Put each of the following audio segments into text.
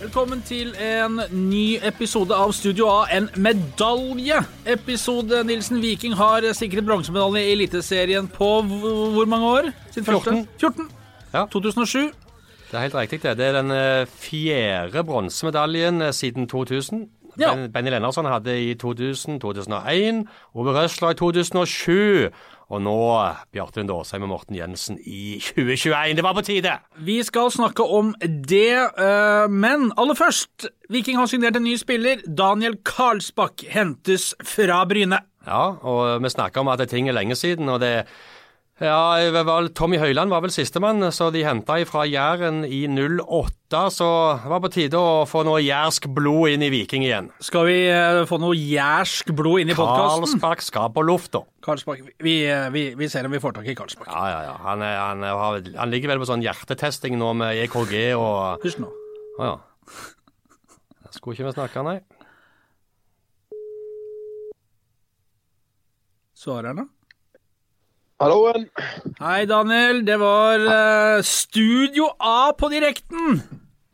Velkommen til en ny episode av Studio A, en medaljeepisode. Nilsen Viking har sikret bronsemedalje i Eliteserien på hvor mange år? Sin 14. 14. Ja. 2007. Det er helt riktig. det. Det er den eh, fjerde bronsemedaljen eh, siden 2000. Ja. Benny Lennartson hadde i 2000, 2001, Ove Røsler i 2007, og nå Bjarte Lund Aasheim og Morten Jensen i 2021. Det var på tide! Vi skal snakke om det, eh, men aller først Viking har signert en ny spiller. Daniel Karlsbakk hentes fra Bryne. Ja, og vi snakker om at ting er lenge siden, og det ja, var- Tommy Høiland var vel sistemann, så de henta fra Jæren i 08. Så det var på tide å få noe jærsk blod inn i Viking igjen. Skal vi eh, få noe jærsk blod inn i podkasten? Karlsbakk skal på lufta. Karlsbakk. Vi, eh, vi, vi ser om vi får tak i Karlsbakk. Ja, ja, ja. Han, er, han, har- han ligger vel på sånn hjertetesting nå med EKG og Hysj nå. Å ja. Jeg skulle ikke vi snakke, nei. Svarer han da? Halloen. Hei, Daniel. Det var uh, Studio A på direkten.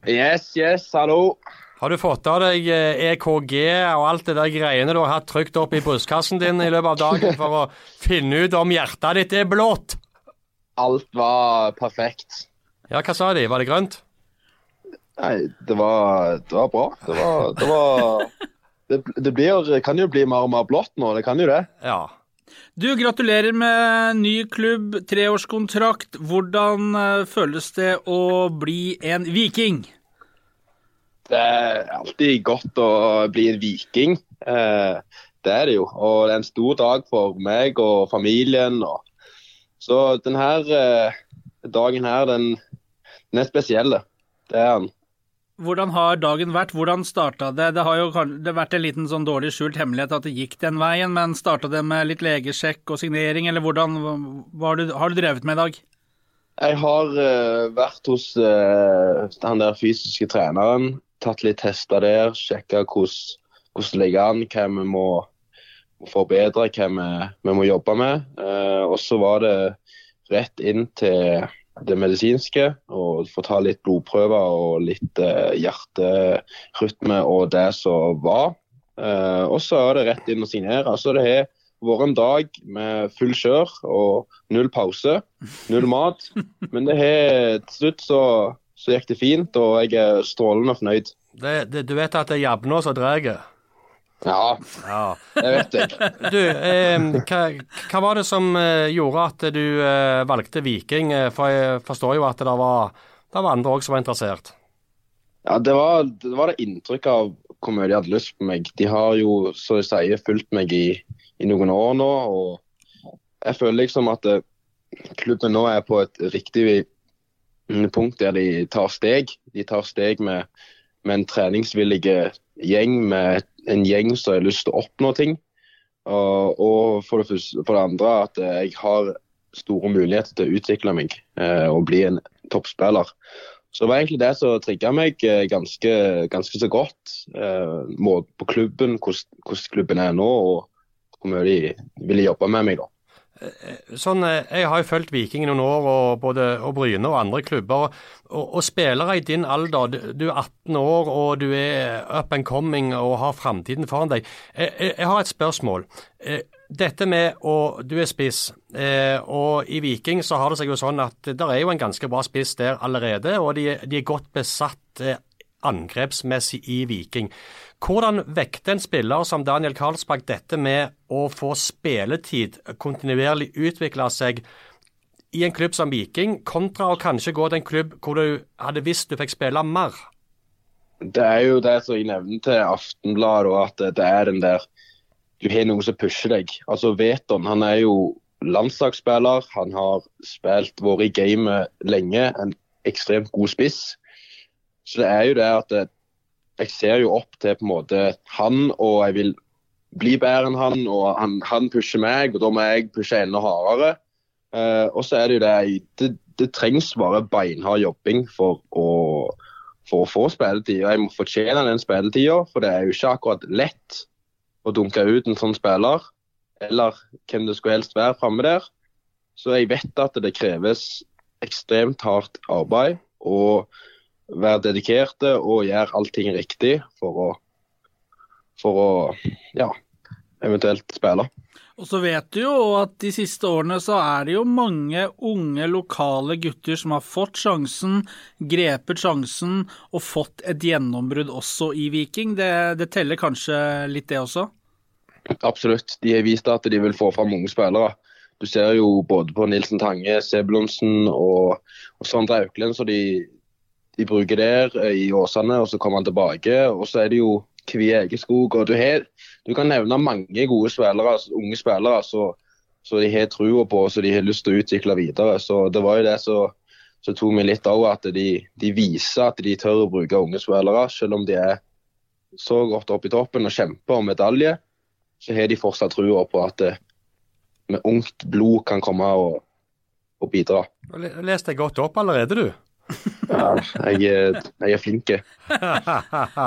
Yes, yes, hallo. Har du fått av deg eh, EKG og alt det der greiene du har hatt trykt opp i brystkassen din i løpet av dagen for å finne ut om hjertet ditt er blått? Alt var perfekt. Ja, hva sa de? Var det grønt? Nei, det var, det var bra. Det var Det, var, det, det blir, kan jo bli mer og mer blått nå, det kan jo det. Ja. Du, gratulerer med ny klubb, treårskontrakt. Hvordan eh, føles det å bli en viking? Det er alltid godt å bli en viking. Eh, det er det jo. Og det er en stor dag for meg og familien. Så denne eh, dagen her, den, er spesiell. Det er den. Hvordan har dagen vært? Hvordan starta det? Det har jo det har vært en liten sånn dårlig skjult hemmelighet at det gikk den veien, men starta det med litt legesjekk og signering, eller hvordan har du, har du drevet med i dag? Jeg har uh, vært hos uh, den der fysiske treneren, tatt litt tester der, sjekka hvordan hvordan det ligger an, hva vi må forbedre, hva vi, vi må jobbe med. Uh, og så var det rett inn til det medisinske og få ta litt blodprøver og litt eh, hjerterytme og det som var. Eh, og så er det rett inn og signere. Så det har vært en dag med full kjør og null pause, null mat. Men det har, til slutt så, så gikk det fint, og jeg er strålende fornøyd. Det, det, du vet at det er jabna som drar? Ja, Ja. det vet jeg. Du, eh, hva, hva var det som eh, gjorde at du eh, valgte Viking? Eh, For jeg forstår jo at det var, det var andre òg som var interessert. Ja, det var, det var det inntrykket av hvor mye de hadde lyst på meg. De har jo, så jeg sier, fulgt meg i, i noen år nå. og Jeg føler liksom at eh, klubben nå er på et riktig mm, punkt der de tar steg. De tar steg med, med en treningsvillig gjeng, med en gjeng som har lyst til å oppnå ting. Og, og for, det første, for det andre at jeg har store muligheter til å utvikle meg eh, og bli en toppspiller. Så det var egentlig det som trigga meg eh, ganske, ganske så godt. Eh, på klubben, hvordan klubben er nå, og hvor mye de ville jobbe med meg. da. Sånn, eh, Jeg har jo fulgt Viking i noen år, og både og Bryne og andre klubber. Og, og spillere i din alder, du, er 18 år og du er up and coming og har framtiden foran deg. Jeg, jeg, jeg har et spørsmål. Eh, Dette med å Du er spiss, eh, og i Viking så har det seg jo sånn at det er jo en ganske bra spiss der allerede, og de, de er godt besatt angrepsmessig i Viking. Hvordan vekter en spiller som Daniel Karlsbakk dette med å få spilletid, kontinuerlig utvikle seg i en klubb som Viking, kontra å kanskje gå til en klubb hvor du hadde visst du fikk spille mer? Det er jo det som jeg nevnte til Aftenbladet, at det er den der Du har noe som pusher deg. Altså Veton han er jo landslagsspiller. Han har spilt, vært i gamet lenge. En ekstremt god spiss. Så det er jo det at det, jeg ser jo opp til på en måte han, og jeg vil bli bedre enn han. Og han, han pusher meg, og da må jeg pushe enda hardere. Eh, og så er det jo det det, det trengs bare beinhard jobbing for å, for å få spilletid. Og jeg må fortjene den spilletida, for det er jo ikke akkurat lett å dunke ut en sånn spiller. Eller hvem det skulle helst være framme der. Så jeg vet at det kreves ekstremt hardt arbeid og være dedikerte og gjøre allting riktig for å, for å ja, eventuelt spille. Og så vet du jo at de siste årene så er det jo mange unge lokale gutter som har fått sjansen, grepet sjansen og fått et gjennombrudd også i Viking. Det, det teller kanskje litt, det også? Absolutt. De har vist at de vil få fram unge spillere. Du ser jo både på Nilsen Tange, Sebulonsen og, og Sondre Auklend, så de, de, bruker der eh, i Åsane, og så kommer han tilbake. Og så er det jo Kvie Egeskog. og du, har, du, kan nevne mange gode spillere, altså unge spillere så, de har trua på og de har lyst til å utvikle videre. Så Det var jo det som tok meg litt av at de, de, viser at de tør å bruke unge spillere. Selv om de er så godt oppe i toppen og kjemper om medalje, så har de fortsatt trua på at det, med ungt blod kan komme og, og bidra. Leste deg godt opp allerede, du? Ja, jeg, jeg er flink.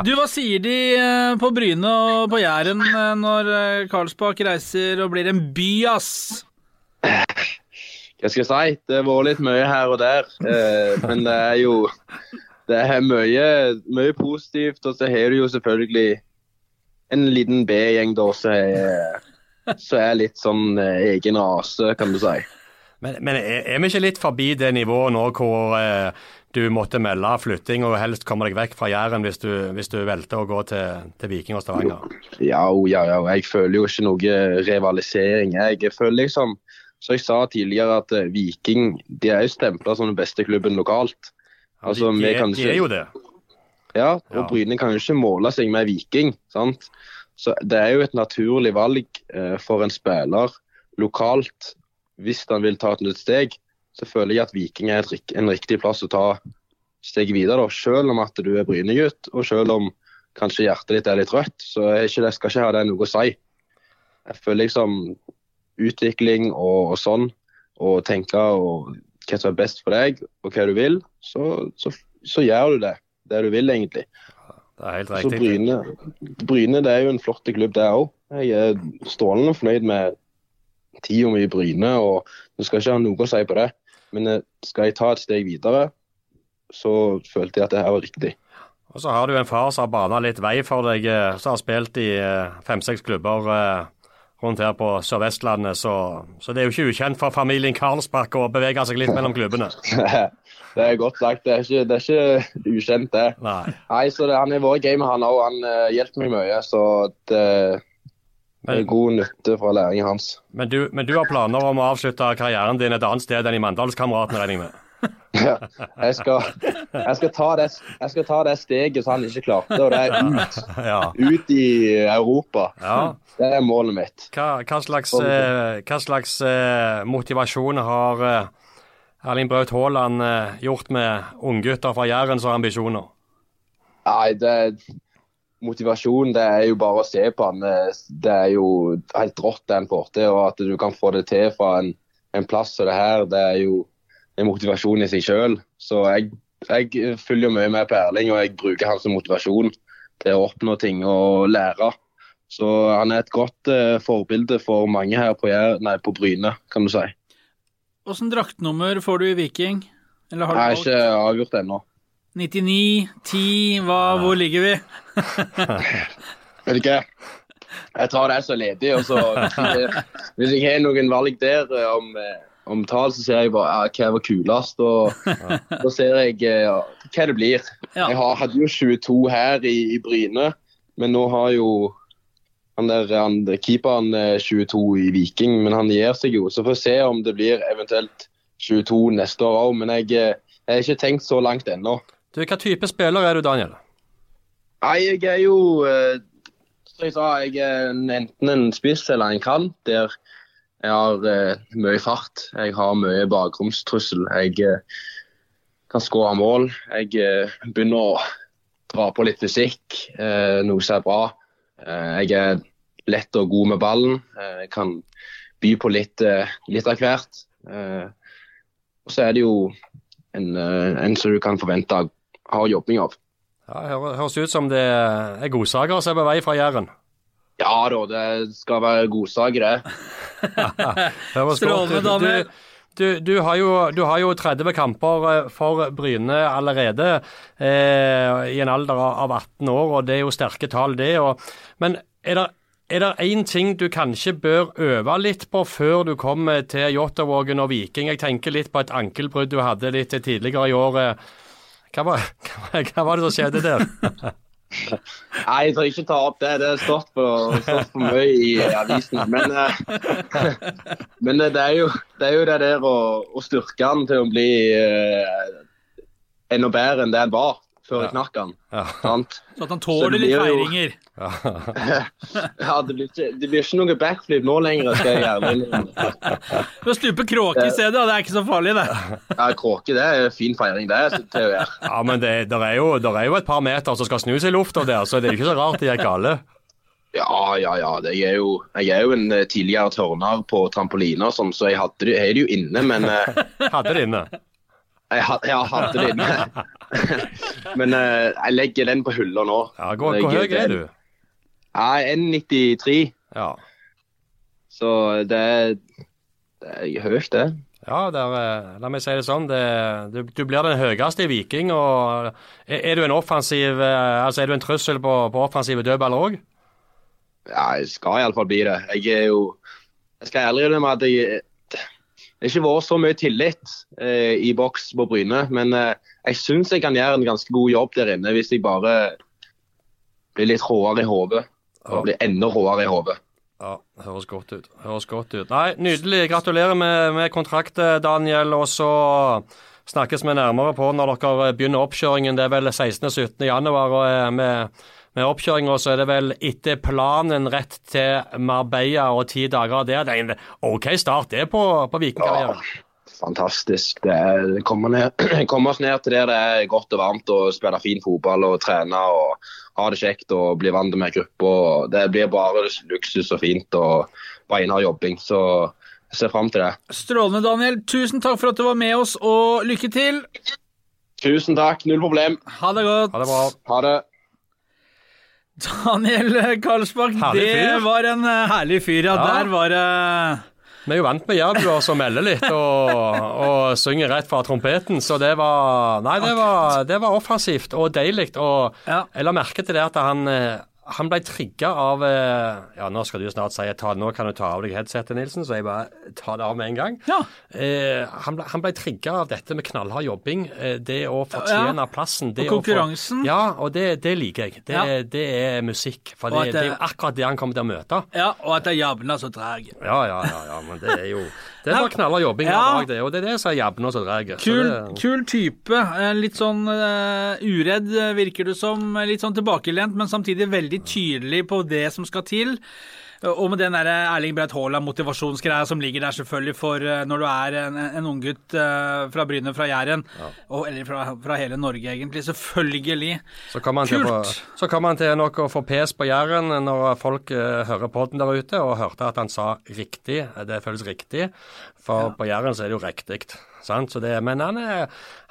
du, hva sier de eh, på Bryne og på Jæren eh, når eh, Karlsbakk reiser og blir en by, ass? Hva skal jeg si? Det har vært litt mye her og der. Men det er jo det er mye, mye positivt. Og så har du jo selvfølgelig en liten B-gjeng da som er, er, litt sånn egen rase, kan du si. Men, men er, er, vi ikke litt forbi det nivået nå hvor eh, du måtte melde flytting og helst komme deg vekk fra Jæren hvis du, hvis du velter å gå til, til Viking og Stavanger? Ja, ja, ja, jeg føler jo ikke noe rivalisering. Jeg føler liksom, som jeg sa tidligere, at eh, Viking de er jo stempla som den beste klubben lokalt. Altså, de, de, ikke, de, er jo det. Ja, og ja. Bryne kan jo ikke måle seg med Viking. sant? Så Det er jo et naturlig valg eh, for en spiller lokalt hvis han vil ta et nytt steg, så føler jeg at Viking er en riktig plass å ta steget videre. Da. Selv om at du er Bryne-gutt, og selv om kanskje hjertet ditt er litt rødt, så jeg skal ikke ha det noe å si. Jeg føler liksom utvikling og, og sånn, og tenke og hva som er best for deg, og hva du vil, så, så, så gjør du det. Det du vil, egentlig. Det er helt riktig. Så Bryne, Bryne det er jo en flott klubb, det òg. Jeg er strålende fornøyd med tida mi i Bryne, og du skal ikke ha noe å si på det. Men eh, skal jeg ta et steg videre, så følte jeg at det her var riktig. Og Så har du en far som har bana litt vei for deg, eh, som har spilt i eh, fem-seks klubber rundt her på Sør-Vestlandet, så, så, det er jo ikke ukjent for familien Karlsbakk å bevege seg litt mellom klubbene. det er godt sagt. Det er ikke, det er ikke ukjent, det. Nei. Nei så det, Han har vært game, han òg. Han uh, hjelper meg mye. Så det, men, god nytte fra læringen hans. Men du, men du, har planer om å avslutte karrieren din et annet sted enn i Mandalskameratene, regner jeg med? ja, jeg skal, jeg, skal ta det, jeg skal ta det steget som han ikke klarte, og det er ut. ja. Ut i Europa. Ja. Det er målet mitt. Hva, hva slags, eh, hva slags eh, motivasjon har eh, Erling Braut Haaland eh, gjort med unggutter fra Jæren som har ambisjoner? Nei, det, motivasjon det er jo bare å se på han. Det er jo helt rått det han får til. Og at du kan få det til fra en, en plass som det her, det er jo en motivasjon i seg sjøl. Så jeg, jeg følger mye med på Erling, og jeg bruker han som motivasjon til å oppnå ting og lære. Så han er et godt uh, forbilde for mange her på, nei, på Bryne, kan du si. Åssen draktnummer får du i Viking? Eller har du jeg har ikke avgjort ennå. 99, 10, hva, hvor ligger vi? Vet ikke. Jeg tar det så ledig. og så Hvis jeg har noen valg der eh, om, eh, om tall, så ser jeg bare ja, hva var kulest. Og så ser jeg ja, eh, hva det blir. Jeg hadde jo 22 her i, i Bryne, men nå har jo han der, han, keeperen 22 i Viking, men han gir seg jo. Så får vi se om det blir eventuelt 22 neste år òg. Men jeg, jeg har ikke tenkt så langt ennå. Du, Hva type spiller er du, Daniel? Nei, Jeg er jo eh, som jeg sa, jeg er enten en spiss eller en kant. Der jeg har uh, mye fart. Jeg har mye bakromstrussel. Jeg uh, kan skåre mål. Jeg begynner å dra på litt fysikk, noe som er bra. jeg er lett og god med ballen. jeg kan by på litt, litt av hvert. og så er det jo en, en som du kan forvente har jobbing av. Ja, det Høres ut som det er godsaker som er på vei fra Jæren? Ja da, det skal være godsaker, det. Strålende, Daniel. du, du, har jo, du, har jo, 30 kamper eh, for Bryne allerede eh, i en alder av 18 år, og det er jo sterke tall, det. Og, men er det er det én ting du kanskje bør øve litt på før du kommer til Jåttåvågen og Viking? Jeg tenker litt på et ankelbrudd du hadde litt tidligere i året. Hva var, hva var det som skjedde der? Nei, jeg tør ikke ta opp det. Det har stått for, mye i avisen. Men, eh, men det, er jo, det, er jo, det der å, å styrke han til å bli eh, enda bedre enn det han var før jeg knakk han. Ja. Så at han tåler litt feiringer. Ja, ja det, blir ikke, det, blir ikke, noe backflip nå lenger. skal jeg gjerne Du stuper kråke i stedet, det er ikke så farlig, det. Ja, Kråke det er fin feiring, det. til å gjøre. Ja, Men det der er, jo, der er jo et par meter som skal snus i lufta der, så det er jo ikke så rart de er gale. Ja, ja, ja. Jeg er, jo, jeg er jo en eh, tidligere tørner på trampoliner, sånn, så jeg hadde det, jeg det jo inne, men eh, Hadde det inne? Jeg, jeg hadde det inne. Men uh, jeg legger den på hylla nå. Ja, Hvor, hvor høy er du? Jeg er 1,93. Ja. Så det er, det er høyt, det. Ja, der, eh, la meg si det sånn. Det, du, du, blir den høyeste i Viking. og Er, er du en offensiv, eh, altså er du en trussel på, på offensive dødballer òg? Ja, jeg skal iallfall bli det. Jeg er jo Jeg skal ærlig innrømme at jeg det har ikke vært så mye tillit eh, i boks på Bryne. Men eh, jeg syns jeg kan gjøre en ganske god jobb der inne hvis jeg bare blir litt råere i hodet. Og blir enda råere i hodet. Ja, høres godt ut. Høres godt ut. Nei, Nydelig. Gratulerer med, med kontrakt, Daniel. Og så snakkes vi nærmere på når dere begynner oppkjøringen. Det er vel 16. og 17. januar. og eh, med med oppkjøringa så er det vel etter planen rett til Marbella og ti dager der. Det er en OK start det på, på vikingkarrieren. Ja, fantastisk. Det, er, ned, kommer oss ned til der det er godt og varmt å spille fin fotball og trene og ha det kjekt og bli vant med gruppa. Det blir bare luksus og fint og beinhard jobbing. Så jeg ser fram til det. Strålende, Daniel. Tusen takk for at du var med oss, og lykke til. Tusen takk. Null problem. Ha det godt. Ha det bra. Ha det. Daniel Karlsbakk, det var en eh, herlig fyr. Ja, ja. der var det Vi er jo vant med jærbuer som melder litt og, og, synger rett fra trompeten, så det var Nei, det var, det var offensivt og deilig. Og jeg la merke til det at han eh, han ble trigga av eh, Ja, nå skal du snart si ta, nå kan du ta av deg headsetet, Nilsen, så jeg bare tar det av med en gang. Ja. Eh, han, ble, han ble trigga av dette med knallhard jobbing. Eh, det å fortjene ja. plassen. og konkurransen. Få, ja, og det, det, liker jeg. Det, ja. det er musikk. For det, det, er akkurat det han kommer til å møte. Ja, og at det er jævla så treg. Ja, ja, ja, ja, men det er jo Det er bare knallhard jobbing ja. dag, det, og det er det som er jævla så dreg. Kul, kul, type. Litt sånn uh, uredd, virker du som. Litt sånn tilbakelent, men samtidig veldig tydelig på det som skal til. Og med den der Erling Breit Haaland-motivasjonsgreia som ligger der selvfølgelig for eh, når du er en, en unggutt uh, fra Bryne, fra Jæren, ja. eller fra, fra, hele Norge egentlig. Selvfølgelig. Så kan man Kult! Til, så kan man til nok å få pes på Jæren når folk uh, hører på den der ute, og hørte at han sa riktig. Det føles riktig. For ja. på Jæren så er det jo riktig. Det, men han,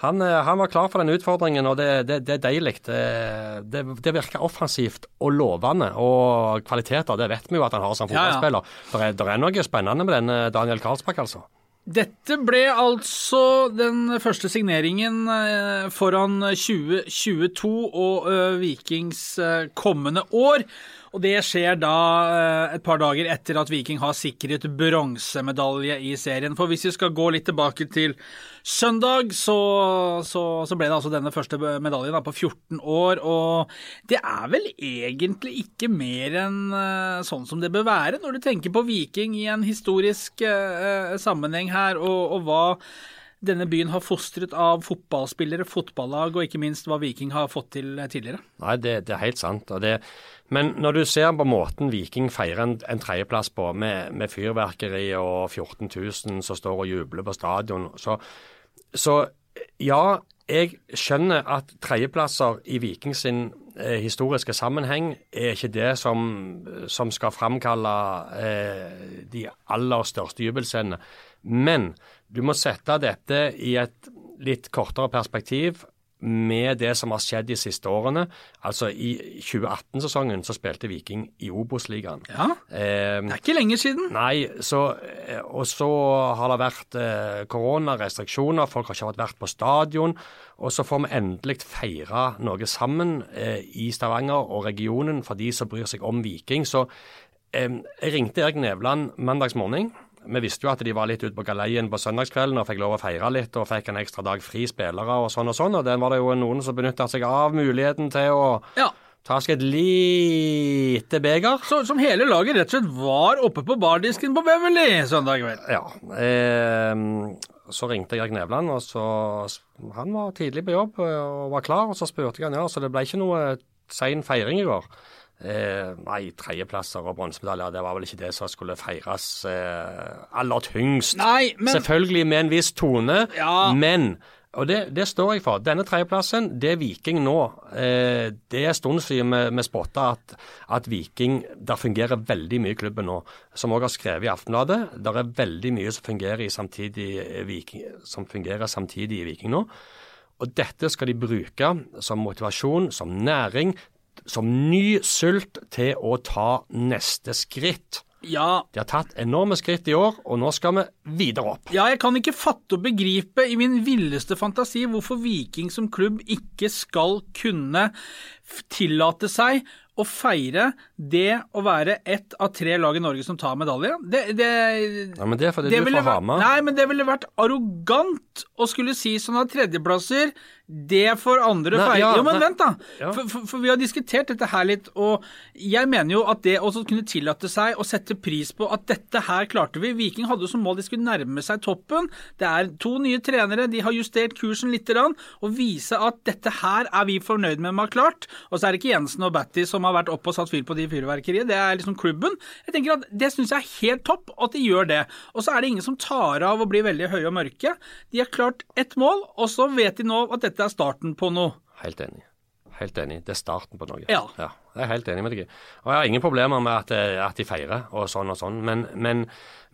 han, han, var klar for den utfordringen, og det, det, det er deilig. Det, det, virker offensivt og lovende. Og kvaliteter, det vet vi jo at han har som fotballspiller. Ja, ja. Det, er, noe spennende med denne Daniel Karlsbakk, altså. Dette ble altså den første signeringen eh, foran 2022 og eh, Vikings eh, kommende år. Og det skjer da eh, et par dager etter at Viking har sikret bronsemedalje i serien. For hvis vi skal gå litt tilbake til søndag, så, så, så ble det altså denne første medaljen da, på 14 år. Og det er vel egentlig ikke mer enn eh, sånn som det bør være, når du tenker på Viking i en historisk uh, sammenheng her, og, og hva denne byen har fostret av fotballspillere, fotballag og ikke minst hva Viking har fått til tidligere. Nei, det, det er helt sant. og det men når du ser på måten Viking feirer en, en tredjeplass på, med, med, fyrverkeri og 14 000 som står og jubler på stadion, så, så ja, jeg skjønner at tredjeplasser i Viking sin eh, historiske sammenheng er ikke det som, som skal framkalle eh, de aller største jubelscenene. Men du må sette dette i et litt kortere perspektiv med det som har skjedd de siste årene. Altså I 2018-sesongen så spilte Viking i Obos-ligaen. Ja, Eh, Det er ikke lenge siden. Nei, så, eh, og så har det vært eh, koronarestriksjoner, folk har ikke vært på stadion. Og så får vi endelig feire noe sammen eh, i Stavanger og regionen for de som bryr seg om Viking. Så eh, jeg ringte Erik Nevland mandagsmorgen. Vi visste jo at de var litt ute på galeien på søndagskvelden og fikk lov å feire litt og fikk en ekstra dag fri spillere og sånn og sånn. Og den var det jo noen som benytta seg av muligheten til å Ja, ta seg et lite beger. så, Som hele laget rett og slett var oppe på bardisken på Beverly søndag kveld. Ja. Eh, så ringte jeg Nevland, og så Han var tidlig på jobb og var klar. Og så spurte jeg han ja, så det ble ikke noe sein feiring i går. Eh, nei, tredjeplasser og bronsemedaljer, det var vel ikke det som skulle feires eh, aller tyngst. Nei, men Selvfølgelig med en viss tone, Ja. men og det, det står jeg for. Denne tredjeplassen, det er Viking nå. Eh, det er en stund siden vi, vi spotta at, at Viking Der fungerer veldig mye i klubben nå. Som også har skrevet i Aftenbladet. Der er veldig mye som fungerer, i samtidig, eh, Viking, som fungerer samtidig i Viking nå. Og dette skal de bruke som motivasjon, som næring, som ny sult til å ta neste skritt. ja, De har tatt enorme skritt i år, og nå skal vi videre opp. Ja, jeg kan ikke fatte og begripe i min villeste fantasi hvorfor Viking som klubb ikke skal kunne tillate seg å feire det å være ett av tre lag i Norge som tar medalje. Det, det, Ja, men det er fordi det du får vært- Hamar. Nei, men det ville vært arrogant å skulle si sånn at tredjeplasser, det får andre feire. ja, jo, men nei. vent, da. Ja. For, for, for vi har diskutert dette her litt, og jeg mener jo at det å kunne tillate seg å sette pris på at dette her klarte vi. Viking hadde jo som mål de skulle nærme seg toppen. Det er to nye trenere, de har justert kursen litt, og vise at dette her er vi fornøyd med med å ha klart. Og så er det ikke Jensen og Batty som har vært oppe og satt fyr på de fyrverkeriet, det er liksom klubben. Jeg tenker at Det syns jeg er helt topp, at de gjør det. Og så er det ingen som tar av og blir veldig høye og mørke. De har klart ett mål, og så vet de nå at dette er starten på noe. Helt enig. Helt enig. Det er starten på noe. Ja. Ja. Jeg er helt enig med deg. Og jeg har ingen problemer med at, eh, at de feirer og sånn og sånn, men, men,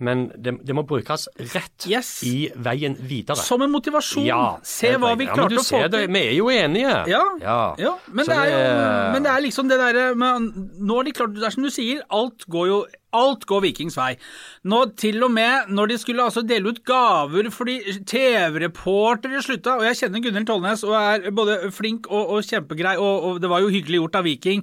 men det, det må brukes rett Yes. i veien videre. Som en motivasjon. Se hva vi Ja, men klarte du å få til. Vi er jo enige. Ja, ja. ja men, det er jo, men det er liksom det derre Nå har de klart Det er som du sier, alt går jo Alt går Vikings vei. Nå til og med når de skulle altså dele ut gaver fordi TV-reportere slutta, og jeg kjenner Gunhild Tollnes og er både flink og, og kjempegrei, og, og det var jo hyggelig gjort av Viking.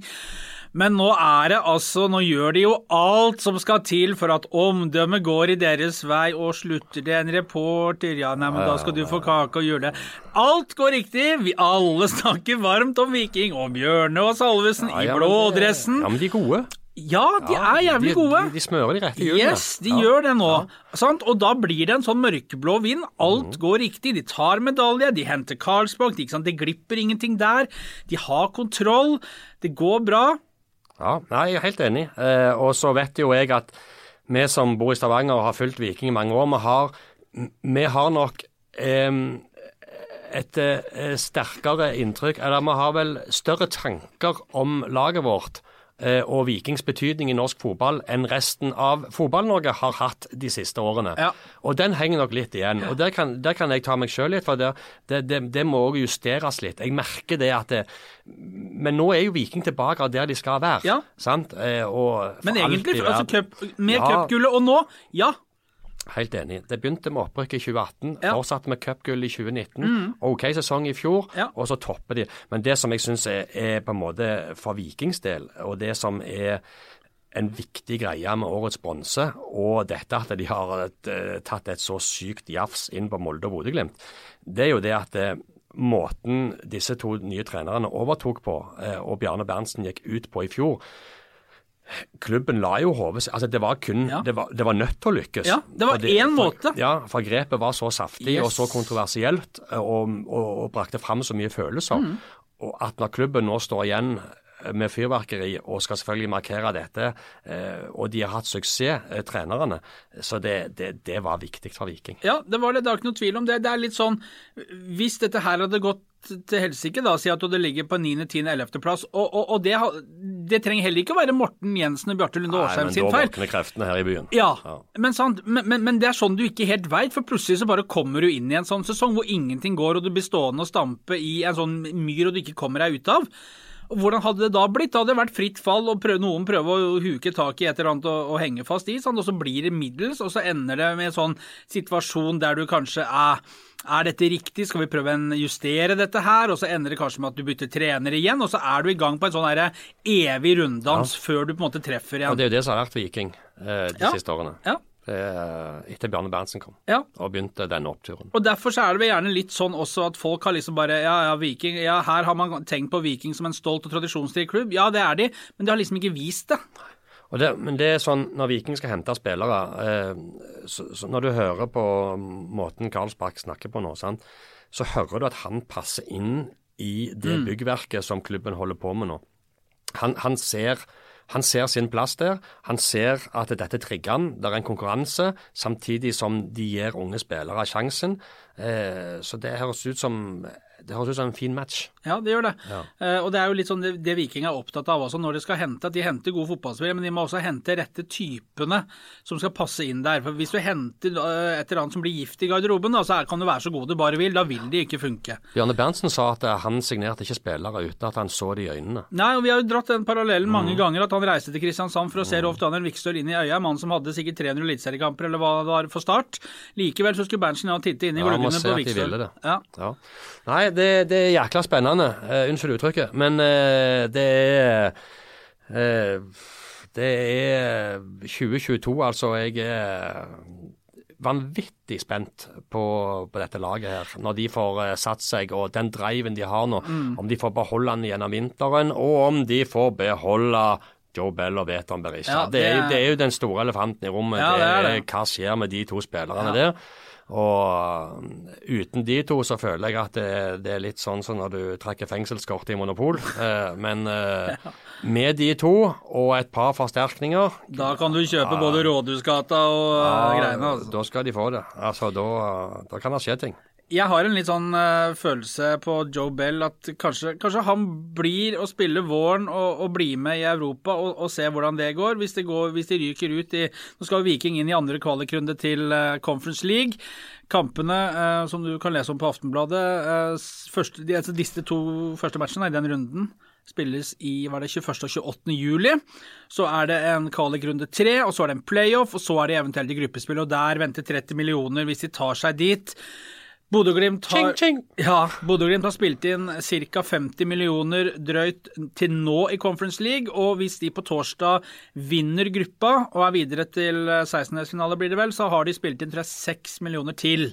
Men nå er det altså Nå gjør de jo alt som skal til for at omdømmet går i deres vei, og slutter det en reporter Ja, nei, men da skal du få kake og jule. Alt går riktig. Vi alle snakker varmt om Viking, om Bjørne og Salvesen Ja, ja, i blådressen. Ja, men de er gode. Ja, de er jævlig de, gode. De, de smører de rette hjulene. Yes, de Ja. gjør det nå. Sant? Og da blir det en sånn mørkeblå vind. Alt mm. går riktig. De tar medalje, de henter. Det, ikke det glipper ingenting der. De har kontroll. Det går bra. Ja, nei, jeg er helt enig. Eh, og så vet jo jeg at vi som bor i Stavanger og har fulgt Viking i mange år, vi har, vi har nok eh, et eh, sterkere inntrykk, eller vi har vel større tanker om laget vårt og Vikings betydning i norsk fotball enn resten av Fotball-Norge har hatt de siste årene. Ja. Og den henger nok litt igjen. Og der kan, der kan jeg ta meg sjøl litt, for det, det, det, det må òg justeres litt. Jeg merker det at det, Men nå er jo Viking tilbake der de skal være. Ja. Sant? Eh, og for Men egentlig, altså, cup, med Ja. cupgullet og nå, ja. Helt enig. Det begynte med opprykk i 2018, Ja. Mm. fortsatte med cupgull i 2019. OK sesong i fjor, Ja. og så topper de. Men det som jeg syns er, er på en måte for Vikings del, og det som er en viktig greie med årets bronse, og dette at de har et, tatt et så sykt jafs inn på Molde og Bodø-Glimt, det er jo det at eh, måten disse to nye trenerne overtok på, eh, og Bjarne Berntsen gikk ut på i fjor, Klubben la jo hodet altså det var kun Ja. det, var, det var nødt til å lykkes. Ja, det var én måte. Ja, for grepet var så saftig Yes. og så kontroversielt og, og, og brakte fram så mye følelser. Mm. Og at når klubben nå står igjen med fyrverkeri og skal selvfølgelig markere dette, eh, og de har hatt suksess, eh, trenerne, så det, det, det var viktig for Viking. Ja, det var det. Det er ikke noe tvil om det. Det er litt sånn Hvis dette her hadde gått til helsike, da, si at det ligger på 9., 10., 11. plass. Og, og, og det, det trenger heller ikke å være Morten Jensen og Bjarte Lunde Aasheim sin feil. Nei, men da våkner kreftene her i byen. Ja, Ja. Men, sant, men, men, men det er sånn du ikke helt veit, for plutselig så bare kommer du inn i en sånn sesong hvor ingenting går, og du blir stående og stampe i en sånn myr og du ikke kommer deg ut av. Og Hvordan hadde det da blitt? Da hadde det vært fritt fall, og prøv, noen prøver å huke tak i et eller annet og, og henge fast i, sånn, og så blir det middels, og så ender det med en sånn situasjon der du kanskje er er dette riktig, skal vi prøve å justere dette her? Og så ender det kanskje med at du bytter trener igjen, og så er du i gang på en sånn evig runddans før du på en måte treffer Og igjen. det er jo det som har vært Viking eh, de Ja. siste årene. Ja, etter Bjarne Berntsen kom ja. og begynte denne oppturen. Og Derfor så er det gjerne litt sånn også at folk har liksom bare Ja, ja, Viking Ja, her har man tenkt på Viking som en stolt og tradisjonsrik klubb. Ja, det er de, men de har liksom ikke vist det. Det, men det er sånn, når Viking skal hente spillere eh, så, så Når du hører på måten Karlsbakk snakker på nå, sant, så hører du at han passer inn i det byggverket som klubben holder på med nå. Han, han, ser, han ser sin plass der. Han ser at dette trigger han. Det er en konkurranse, samtidig som de gir unge spillere sjansen. Eh, så det høres ut som det høres ut som en fin match. Ja, det gjør det. Ja. Uh, og det er jo litt sånn det, det Viking er opptatt av også når de skal hente. At de henter gode fotballspillere, men de må også hente rette typene som skal passe inn der. For Hvis du henter uh, et eller annet som blir gift i garderoben, da, så er, kan du være så god du bare vil. Da vil de ikke funke. Bjarne Berntsen sa at han signerte ikke spillere uten at han så det i øynene. Nei, og Vi har jo dratt den parallellen mange Mm. ganger, at han reiste til Kristiansand for å se Rolf Daniel Vikstøl inn i øya, mannen som hadde sikkert 300 eliteseriekamper eller hva det var for start. Likevel så skulle Berntsen ja, titte inn i Ja, må se at de ville det. Ja. Ja. Nei, det, det er jækla spennende. Uh, unnskyld uttrykket. Men uh, det er uh, Det er 2022, altså. Jeg er vanvittig spent på, på dette laget her. Når de får satt seg, og den driven de har nå. Mm. Om de får beholde den gjennom vinteren, og om de får beholde Joe Bell og Veton Berisha. Ja, det, det- det er jo den store elefanten i rommet. Ja, det er det. Hva skjer med de to spillerne Ja. der? Og um, uten de to så føler jeg at det, det er litt sånn som når du trekker fengselskortet i Monopol. Eh, men eh, med de to og et par forsterkninger Da kan du kjøpe både Rådhusgata og eh, ja, greiene. Altså. Da skal de få det. Altså, da, da kan det skje ting. Jeg har en litt sånn uh, følelse på Joe Bell at kanskje, kanskje han blir å spille våren og, og bli med i Europa og, og se hvordan det går. Hvis, det går. hvis de ryker ut i Nå skal Viking inn i andre kvalikrunde til uh, Conference League. Kampene uh, som du kan lese om på Aftenbladet, første, de, altså disse to første matchene i den runden spilles i var det 21. og 28. juli. Så er det en kvalikrunde tre, og så er det en playoff, og så er det eventuelt i gruppespill. Og der venter 30 millioner hvis de tar seg dit. Bodø-Glimt har, ja, Bodø-Glimt har spilt inn ca. 50 millioner drøyt til nå i Conference League, og hvis de på torsdag vinner gruppa og er videre til 16-delsfinale, blir det vel, så har de spilt inn tror jeg, 6 millioner til.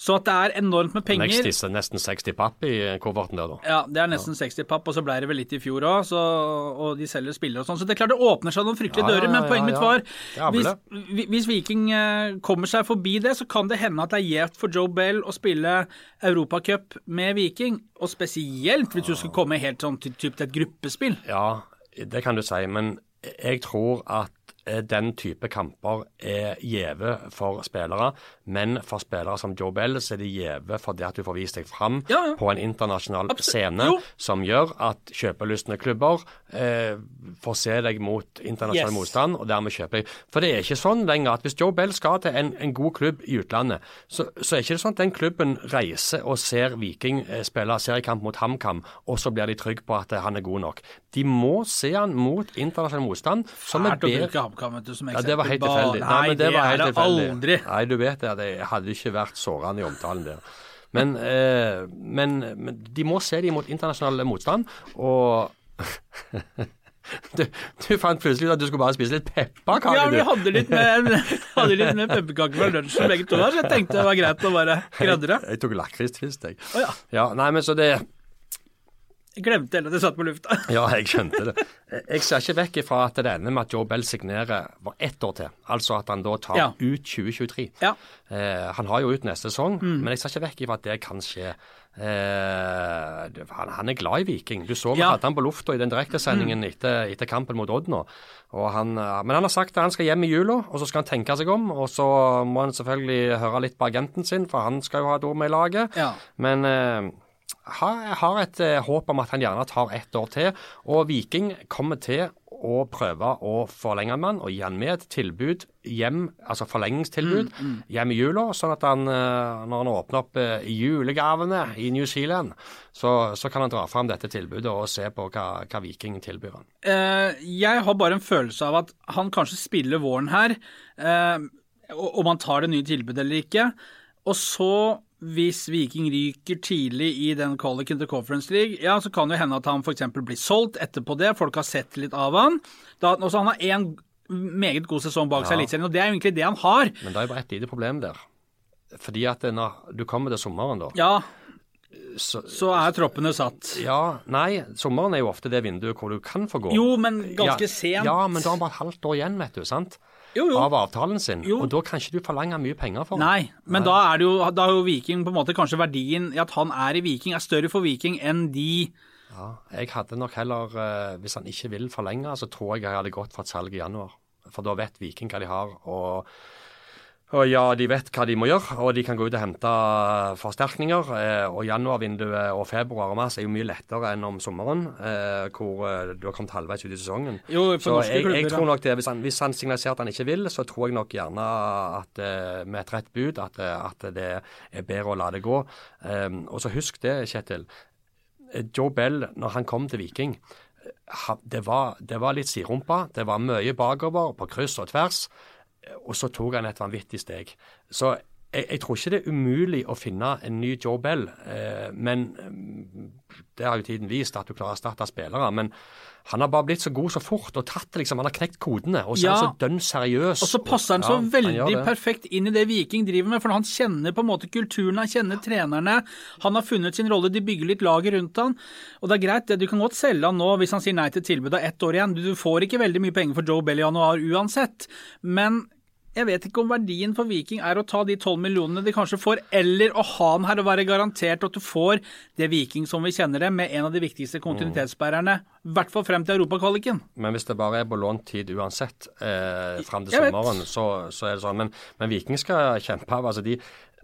Så at det er enormt med penger Next nesten 60 papp i kofferten der, da. ja, det er nesten 60 papp, og så ble det vel litt i fjor òg, og de selger spillere og sånn. Så det er klart det åpner seg noen fryktelige Ja, ja, dører, men ja, poenget mitt var hvis, hvis Viking eh, kommer seg forbi det, så kan det hende at det er gjevt for Joe Bell å spille Europacup med Viking, og spesielt hvis du skulle komme helt sånn til, til et gruppespill. Ja, det kan du si, men jeg tror at den type kamper er gjeve for spillere, men for spillere som Joe Bell så er det gjeve fordi at du får vist deg fram Ja, ja. på en internasjonal Absolutt. scene Jo. som gjør at kjøpelystne klubber eh, får se deg mot internasjonal Yes. motstand, og dermed kjøper deg. For det er ikke sånn lenger at hvis Joe Bell skal til en, en god klubb i utlandet, så, så er ikke det sånn at den klubben reiser og ser Viking eh, spille seriekamp mot HamKam, og så blir de trygge på at eh, han er god nok. De må se han mot internasjonal motstand som er bedre HamKam vet du, som ja, det var helt tilfeldig. Nei, Nei det, var helt er det aldri. Nei, du vet det. Det hadde ikke vært sårende i omtalen der. Men, eh, men, men de må se dem mot internasjonal motstand, og du, du fant plutselig ut at du skulle bare spise litt pepperkaker, Ja, vi hadde litt med, hadde litt med pepperkaker fra lunsjen begge to så jeg tenkte det var greit å bare gradre. Jeg tok lakristvist, jeg. Oh, ja. Ja, nei, men så det Jeg glemte det at jeg satt på lufta. Ja, jeg skjønte det. Jeg ser ikke vekk ifra at det ender med at Joe Bell signerer for ett år til. Altså at han da tar Ja. ut 2023. Ja. Eh, han har jo ut neste sesong, Mm. men jeg ser ikke vekk ifra at det kan skje. Eh, han, han er glad i Viking. Du så vi Ja. Mm. hadde han på lufta i den direktesendingen etter, etter kampen mot Odd nå. Og han, eh, men han har sagt at han skal hjem i jula, og så skal han tenke seg om. Og så må han selvfølgelig høre litt på agenten sin, for han skal jo ha et ord med i laget. Ja. Men eh, jeg har et eh, håp om at han gjerne tar ett år til. Og Viking kommer til å prøve å forlenge med han og gi han med et tilbud hjem, altså forlengingstilbud, hjem i jula. Sånn at han, eh, når han åpner opp eh, julegavene i New Zealand, så, så kan han dra fram dette tilbudet og se på hva, hva Viking tilbyr han. Eh, jeg har bare en følelse av at han kanskje spiller våren her, eh, om han tar det nye tilbudet eller ikke. Og så, hvis Viking ryker tidlig i den kvaliken til Conference League, ja, så kan det hende at han f.eks. blir solgt etterpå det. Folk har sett litt av han. Da, også han har én meget god sesong bak seg i Eliteserien, og det er egentlig det han har. Men det er jo bare et lite problem der. Fordi at denne, du kommer til sommeren, da Ja, så, så er troppene satt. Ja, nei, sommeren er jo ofte det vinduet hvor du kan få gå. Jo, men ganske ja, sent. Ja, men da har han bare et halvt år igjen, vet du. sant? Jo, jo. Av avtalen sin. Og da kan ikke du forlange mye penger for Nei, men da er det jo, da er jo Viking på en måte kanskje verdien i at han er i Viking, er større for Viking enn de Ja, jeg hadde nok heller, eh, hvis han ikke vil forlenge, så tror jeg jeg hadde gått for et salg i januar. For da vet Viking hva de har. Og, og ja, de vet hva de må gjøre, og de kan gå ut og hente forsterkninger. Eh, og januarvinduet og februar og mars er jo mye lettere enn om sommeren, eh, hvor eh, du har kommet halvveis ut i sesongen. Jo, så jeg, klubber, jeg tror nok det, hvis han, hvis han signaliserer at han ikke vil, så tror jeg nok gjerne at med et rett bud at, at det er bedre å la det gå. Og så husk det, Kjetil. Joe Bell, når han kom til Viking, det var, det var litt siderumpa. Det var mye bakover, på kryss og tvers. Og så tok han et vanvittig steg. Så jeg, jeg tror ikke det er umulig å finne en ny Joe Bell, eh, men mm, det har jo tiden vist at du klarer å erstatte spillere. Men han har bare blitt så god så fort og tatt det liksom, han har knekt kodene. Og så er han så dønn seriøs. Og så passer han så Ja, veldig han perfekt inn i det Viking driver med, for han kjenner på en måte kulturen, han kjenner trenerne. Han har funnet sin rolle, de bygger litt laget rundt han. Og det er greit, det, du kan godt selge han nå hvis han sier nei til tilbudet av ett år igjen. Du får ikke veldig mye penger for Joe Bell i januar uansett. Men jeg vet ikke om verdien for Viking er å ta de tolv millionene de kanskje får, eller å ha han her og være garantert at du får det Viking som vi kjenner det, med en av de viktigste kontinuitetsbærerne. I hvert fall frem til europakvaliken. Men hvis det bare er på lånt tid uansett eh, frem til Jeg sommeren, så, så er det sånn. Men, men Viking skal kjempe. Altså de,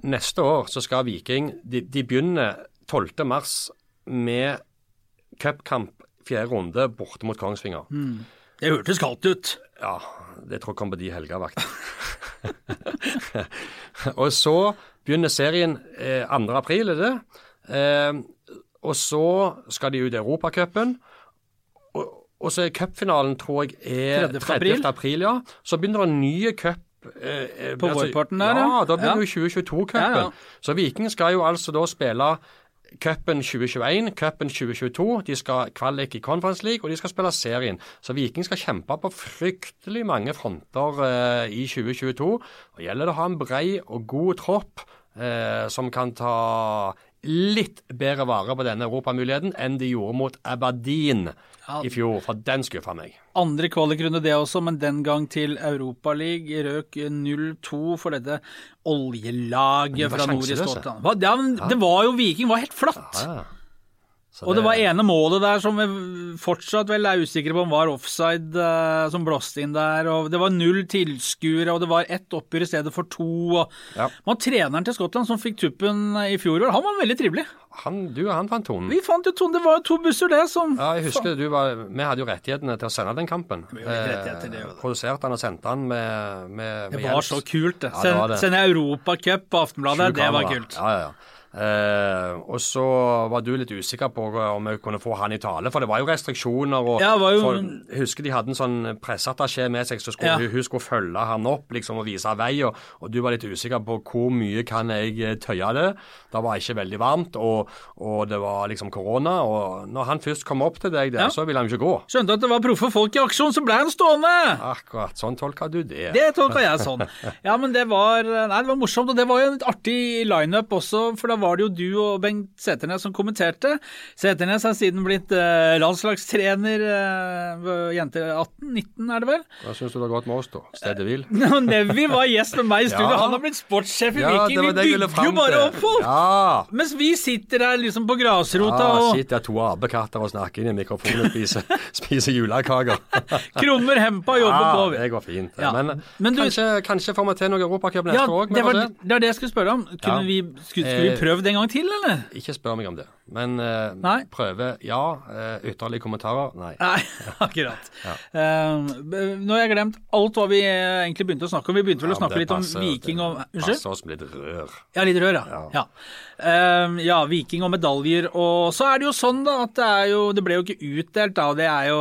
neste år så skal Viking De, de begynner 12. mars med cupkamp fjerde runde borte mot Kongsvinger. Det hørtes kaldt ut. Ja, det tror jeg kommer på de helgevakt. og så begynner serien eh, 2. april, er det? Eh, og så skal de ut i Europacupen. Og, og så er cupfinalen, tror jeg, er 30. 30. april. ja. Så begynner en ny cup. eh, På altså, vårparten der, ja. ja. Da begynner Ja. jo 2022-cupen. Ja, ja. Så Viking skal jo altså da spille Cupen 2021, Cupen 2022. De skal kvalik i Conference League, og de skal spille serien. Så Viking skal kjempe på fryktelig mange fronter eh, i 2022. Og gjelder det å ha en brei og god tropp eh, som kan ta litt bedre vare på denne europamuligheten enn de gjorde mot Aberdeen Ja. i fjor, for den skuffa meg. Andre kvalikrunde det også, men den gang til Europaligaen Røk 0-2 for dette oljelaget det fra nord i. Skottland. Ja, men Det var jo Viking, var helt flatt. Ja, Ja. Så Og det var ene målet der som vi fortsatt vel er usikre på om var offside, uh, som blåste inn der. og Det var null tilskuere, og det var ett oppgjør i stedet for to. og Ja. Man, Treneren til Skottland som fikk tuppen i fjor, han var veldig trivelig. Han, du og han fant tonen. Vi fant jo tonen. det var jo to busser, det, som Ja, jeg husker du var, Vi hadde jo rettighetene til å sende den kampen. jo litt til det jo produserte han og sendte han med, med, Det var hjelp. så kult, det. Ja, det Send, det. sende Europacup på Aftenbladet, det var kult. Ja, ja, ja. Eh, og så var du litt usikker på om jeg kunne få han i tale, for det var jo restriksjoner. og Ja, var jo- for, Jeg husker de hadde en sånn presseattaché med seg, så skulle Ja. hun, hun skulle følge han opp liksom, og vise vei. Og, og du var litt usikker på hvor mye kan jeg eh, tøye det. Det var ikke veldig varmt, og, og det var liksom korona. Og når han først kom opp til deg der, Ja. så ville han jo ikke gå. Skjønte at det var proffe folk i aksjon, så ble han stående! Akkurat. Sånn tolka du det. Det tolka jeg sånn. Ja, men det var, nei, det var morsomt, og det var jo en litt artig lineup også, for det var det jo du og Bengt Seternes som kommenterte. Seternes er siden blitt eh, landslagstrener eh, jenter 18-19, er det vel? Hva syns du det har gått med oss, da? Stedet hvil? Nevi var gjest med meg i studio, Ja. han har blitt sportssjef i Ja, Viking. det Vi bygger jo bare opp folk! Ja. Mens vi sitter her liksom på grasrota Ja, og sitter to apekatter og snakker inn i mikrofonen og spiser, spiser julekaker. krummer hempa jobber på. Ja, det går fint. Men, Men du- kanskje, kanskje får vi til noe Europacup neste år? det var det, er det jeg skulle spørre om. Kunne vi, skulle, skulle vi prøve prøvd prøvd en gang til, eller? Ikke spør meg om det. Men uh, prøve, ja. Uh, ytterligere kommentarer, nei. Nei, akkurat. Eh, nå har jeg glemt alt hva vi eh, egentlig begynte å snakke om. Vi begynte vel å snakke litt litt om Viking og Unnskyld? Passer oss med litt rør. Ja, litt rør, ja. Ja. Uh, ja, Viking og medaljer. Og så er det jo sånn, da, at det er jo Det ble jo ikke utdelt, da, det er jo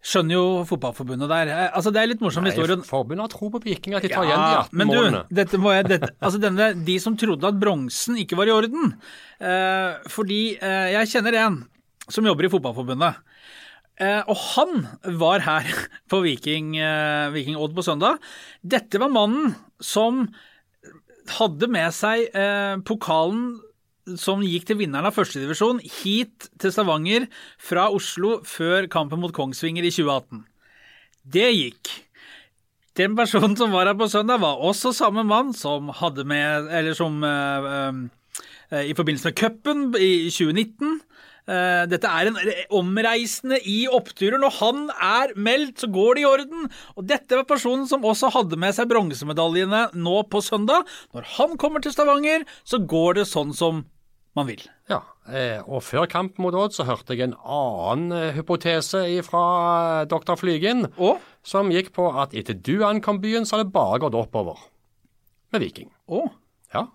Skjønner jo Fotballforbundet der. Eh, Altså, det er litt morsom historie. Nei, Forbundet har tro på Viking, at de tar igjen de 18 men du, målene. dette må jeg, dette, altså denne, de som trodde at bronsen ikke var i orden eh, Fordi eh, jeg kjenner en som jobber i Fotballforbundet. Eh, og han var her på Viking, eh, Viking Odd på søndag. Dette var mannen som hadde med seg eh, pokalen som gikk til vinneren av førstedivisjon, hit til Stavanger fra Oslo før kampen mot Kongsvinger i 2018. Det gikk. Den personen som var her på søndag, var også samme mann som hadde med Eller som eh, eh, I forbindelse med cupen i 2019. Eh, dette er en omreisende i oppturer. Når han er meldt, så går det i orden. Og dette var personen som også hadde med seg bronsemedaljene nå på søndag. Når han kommer til Stavanger, så går det sånn som man vil. Ja, eh, og før kampen mot Odd så hørte jeg en annen eh, hypotese fra doktor Flygen, Og som gikk på at etter du ankom byen, så har det bare gått oppover med Viking. Å. Ja.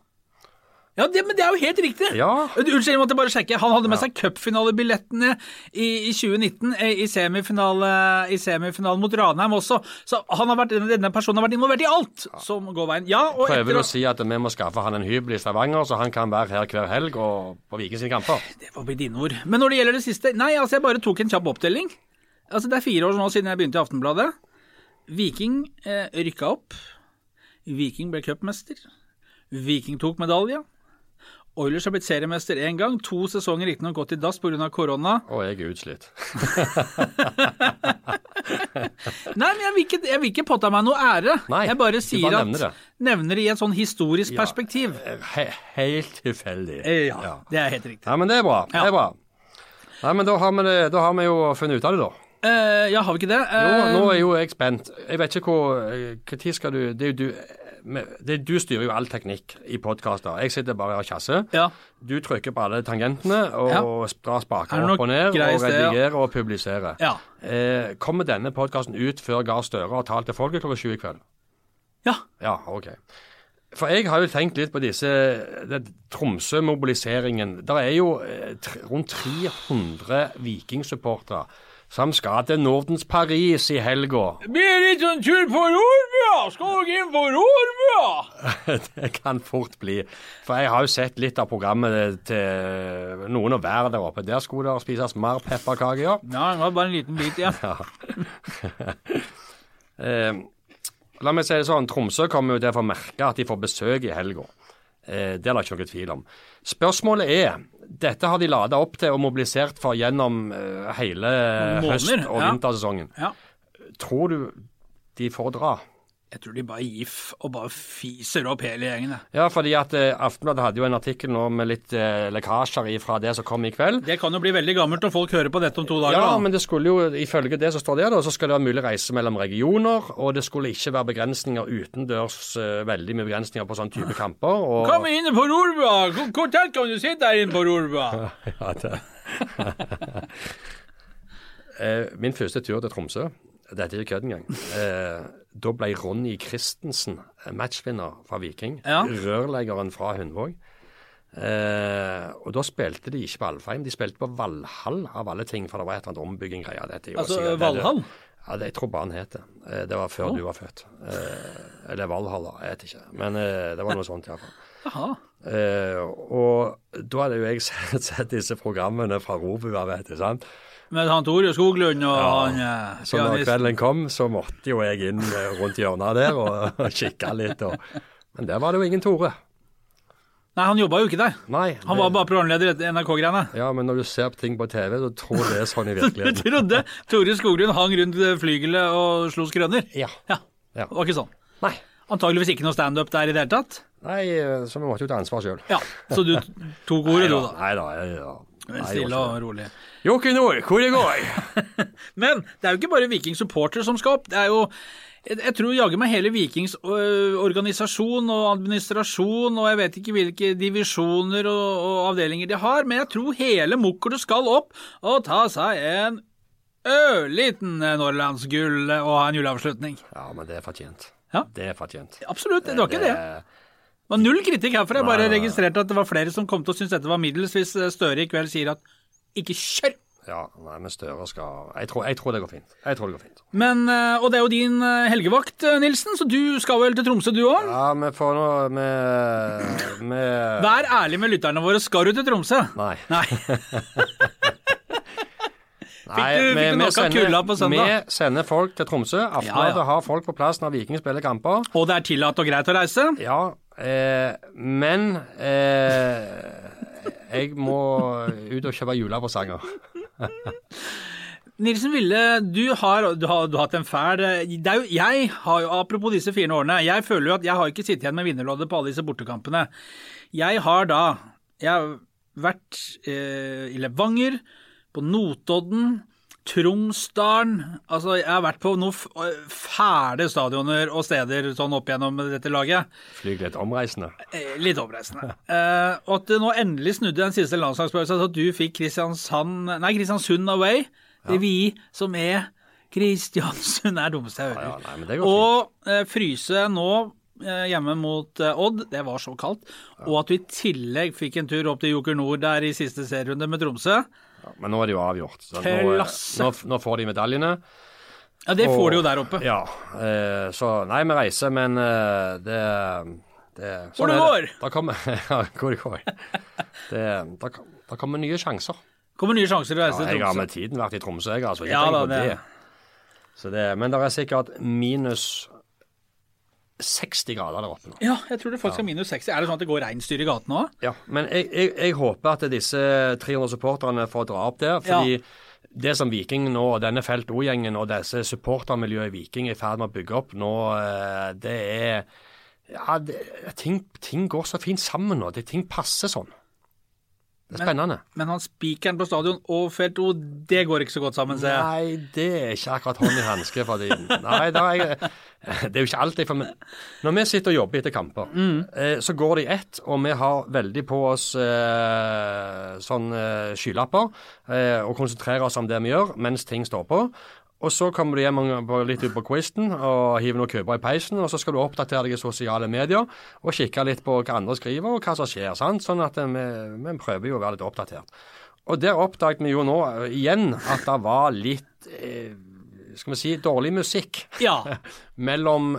Ja, det, men det er jo helt riktig. Ja. Unnskyld, jeg måtte bare sjekke. Han hadde med seg cupfinalebillettene i, i 2019 eh, i semifinale, i semifinalen mot Ranheim også. Så han har vært, denne personen har vært involvert i alt som går veien. Ja, og Prøver etter å si at vi må skaffe han en hybel i Stavanger, så han kan være her hver helg og på Viking sine kamper? Det får bli dine ord. Men når det gjelder det siste Nei, altså, jeg bare tok en kjapp opptelling. Altså, det er fire år nå siden jeg begynte i Aftenbladet. Viking eh, rykka opp. Viking ble cupmester. Viking tok medalje. Oilers har blitt seriemester én gang. To sesonger riktignok gått i dass pga. korona. Og jeg er utslitt. Nei, men jeg vil ikke, jeg vil ikke påta meg noe ære. Nei, jeg bare sier bare at nevner det. nevner det i et sånn historisk perspektiv. He helt tilfeldig. Ja, Ja, det er helt riktig. Ja, men det er bra. Det Ja. er bra. Nei, men da har, vi det, da har vi jo funnet ut av det, da. Uh, ja, har vi ikke det? Jo, Eh, nå er jo jeg spent. Jeg vet ikke hvor Når skal du Det er jo du det, Du styrer jo all teknikk i podkaster. Jeg sitter bare og tjasser. Ja. Du trykker på alle tangentene og Ja. drar Er spaker opp og ned og redigerer ja? og publiserer. Ja. Eh, kommer denne podkasten ut før Gahr Støre har talt til folket klokka sju i kveld? ja. Ja, OK. For jeg har jo tenkt litt på disse Tromsø-mobiliseringen. Det er jo eh, rundt 300 vikingsupportere som skal til Nordens Paris i helga. Blir litt sånn tur på Rorbua! Skal dere inn på Ormia? det kan fort bli. For jeg har jo sett litt av programmet til noen å være der oppe. Der skulle det spises mer pepperkaker, ja. Ja, det var bare en liten bit igjen. Eh, la meg si det sånn, Tromsø kommer jo til å få merke at de får besøk i helga. Eh, det er det ikke noen tvil om. Spørsmålet er Dette har de lada opp til og mobilisert for gjennom eh, hele Måner, høst- og ja. vintersesongen. Ja. Tror du de får dra? Jeg tror de bare gir f og bare fiser opp hele gjengen. Ja, fordi at eh, Aftenbladet hadde jo en artikkel nå med litt eh, lekkasjer fra det som kom i kveld. Det kan jo bli veldig gammelt når folk hører på dette om to dager. Ja, da. men det skulle jo, ifølge det som står der, da, så skal det være mulig å reise mellom regioner, og det skulle ikke være begrensninger utendørs, eh, veldig mye begrensninger på sånn type kamper. Og, Kom inn på Rorba! Hvor tett kan du sitte her inne på Rorba? Ja, det. Eh, Min første tur til Tromsø, dette er ikke kødd engang, eh, da ble Ronny Christensen eh, matchvinner fra Viking. Ja. Rørleggeren fra Hundvåg. Eh, og da spilte de ikke på Alfheim, de spilte på Valhall av alle ting, for det var et eller annet ombygging-greier. Dette er jo Altså, sikkert- Valhall? Ja, det, jeg tror bare han het det. Eh, Det var før du var født. Eh, eller Valhall, da, jeg vet ikke. Men eh, det var noe sånt iallfall. Eh, og da hadde jo jeg sett, sett disse programmene fra Robua, vet du. sant? Med han Tore Skoglund og Ja. han eh, Så når kvelden kom, så måtte jo jeg inn eh, rundt hjørnet der og, og kikke litt. Og, men der var det jo ingen Tore. Nei, han jobba jo ikke der. Nei. Han var bare programleder i NRK-greiene. Ja, men når du ser på ting på TV, så tror det er sånn i Du trodde Tore Skoglund hang rundt flygelet og slo skrøner? Ja. Ja. Ja. Det var ikke sånn. Nei. Antageligvis ikke noe standup der i det hele tatt. Nei, eh, så vi måtte jo ta ansvar sjøl. Ja, Så du tok ordet, du, da? Nei da. jeg- Ja. Stille og rolig. Jokke Nord, hvor det går? Men det er jo ikke bare Viking supporter som skal opp. Det er jo jeg, jeg tror jaggu meg hele Vikings organisasjon og administrasjon og jeg vet ikke hvilke divisjoner og, og avdelinger de har, men jeg tror hele Mokkerud skal opp og ta seg en ørliten Norrlandsgull og ha en juleavslutning. Ja, men det er fortjent. Ja. Det er fortjent. Absolutt, det var ikke det. Det var null kritikk herfra. Jeg bare registrerte at det var flere som kom til å synes dette var middels hvis eh, Støre i kveld sier at ikke kjør! Ja, nei, men Støre skal jeg tror, jeg tror det går fint. Jeg tror det går fint. Men, eh, Og det er jo din eh, helgevakt, Nilsen, så du skal vel til Tromsø du òg? Ja, vi får nå med, med Vær ærlig med lytterne våre. Skal du til Tromsø? Nei. Nei. Nei, du- fikk du vi nok av sender- kulda på søndag? Vi sender folk til Tromsø. Aftenbladet Ja, ja. har folk på plass når Viking spiller kamper. Og det er tillatt og greit å reise? Ja, eh, men eh, jeg må ut og kjøpe julepresanger. Nilsen Ville, du har, du, har, du har hatt en fæl det er jo, Jeg har jo, apropos disse fire årene, jeg føler jo at jeg har ikke sittet igjen med vinnerloddet på alle disse bortekampene. Jeg har da Jeg har vært eh, i Levanger, på Notodden, Tromsdalen Altså, jeg har vært på noen fæle stadioner og steder sånn opp gjennom dette laget. Flyg litt omreisende. Eh, Litt omreisende. Eh, og at det nå endelig snudde den siste landslagspausen, så at du fikk Kristiansand Nei, Kristiansund away. Det er vi som er Kristiansund er dummeste jeg hører. Ja, fint. og eh, fryse nå eh, hjemme mot eh, Odd, det var så kaldt. Og at du i tillegg fikk en tur opp til Joker Nord der i siste serierunde med Tromsø. Ja, men nå er det jo avgjort. Så nå, nå, nå får de medaljene. Ja, det får Og- de jo der oppe. Ja, eh, så nei, vi reiser, men eh, det, det Hvor det går. Da kommer, ja, hvor det går. Det, da, da kommer nye sjanser. Kommer nye sjanser til å reise Ja, til jeg har med tiden vært i Tromsø, jeg, altså. Ikke Ja, da, det- det. Så det. Men det er sikkert minus 60 grader der oppe nå. Ja, jeg tror det faktisk er minus 60. Er det sånn at det går reinsdyr i gatene òg? Ja, men jeg, jeg, jeg håper at disse 300 supporterne får dra opp der. fordi det som Viking nå, denne Felt O-gjengen og disse supportermiljøet Viking er i ferd med å bygge opp nå, eh, det er Ja, det, ting, ting går så fint sammen nå. Det, ting passer sånn. Det er spennende. Men han spikeren på stadion og Felt O, det går ikke så godt sammen, ser jeg. Nei, det er ikke akkurat hånd i hanske for tiden. Nei, da er jeg, det er jo ikke alltid for meg. Når vi sitter og jobber etter kamper, eh, så går det i ett, og vi har veldig på oss eh, sånn eh, skylapper eh, og konsentrerer oss om det vi gjør mens ting står på. Og så kommer du hjem litt ut på quizen og hiver noen kuber i peisen, og så skal du oppdatere deg i sosiale medier og kikke litt på hva andre skriver og hva som skjer. sant? Sånn at eh, vi, vi prøver jo å være litt oppdatert. Og der oppdaget vi jo nå eh, igjen at det var litt eh, skal vi si, dårlig musikk Ja. mellom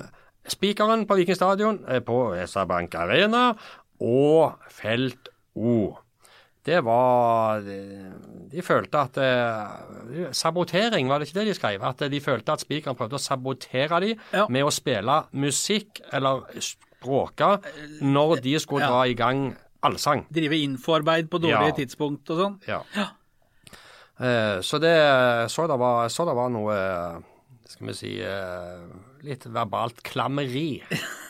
spikeren på Viking stadion, på SR-Bank Arena, og Felt O. Det var De, de følte at eh, Sabotering, var det ikke det de skrev? At de følte at spikeren prøvde å sabotere dem Ja. med å spille musikk eller språke når de skulle Ja. dra i gang allsang. Drive infoarbeid på dårlige Ja. tidspunkt og sånn. Ja. Eh, så det så det var, så det var noe eh, Skal vi si eh, litt verbalt klammeri.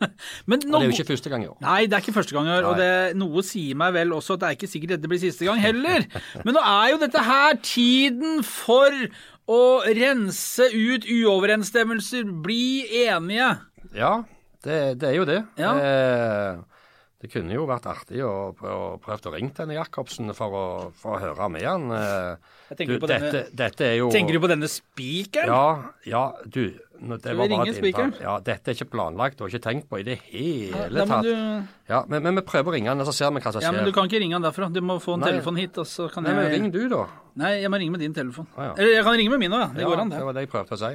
Men Og det er jo ikke første gang i år. Nei, det er ikke første gang, og Nei. det, noe sier meg vel også at det er ikke sikkert dette blir siste gang heller. Men nå er jo dette her tiden for å rense ut uoverensstemmelser, bli enige. Ja, det, det er jo det. Ja. Eh, det kunne jo vært artig å prøve, å ringe denne Jacobsen for å, for å høre med han. Eh, du, på denne- dette, dette er jo Tenker du på denne spikeren? Ja, ja, du. Nå- Det var bare et innfall. Ja, dette er ikke planlagt og ikke tenkt på i det hele ja, tatt. du, Ja, men, men vi prøver å ringe han, og så ser vi hva som skjer. ja, men du kan ikke ringe han derfra. Du må få en Nei. telefon hit, og så kan Nei, jeg ring du, da. Nei, jeg må ringe med din telefon. Ah, ja. Eller jeg kan ringe med min òg, ja. Det går an, det. det var det jeg prøvde å si.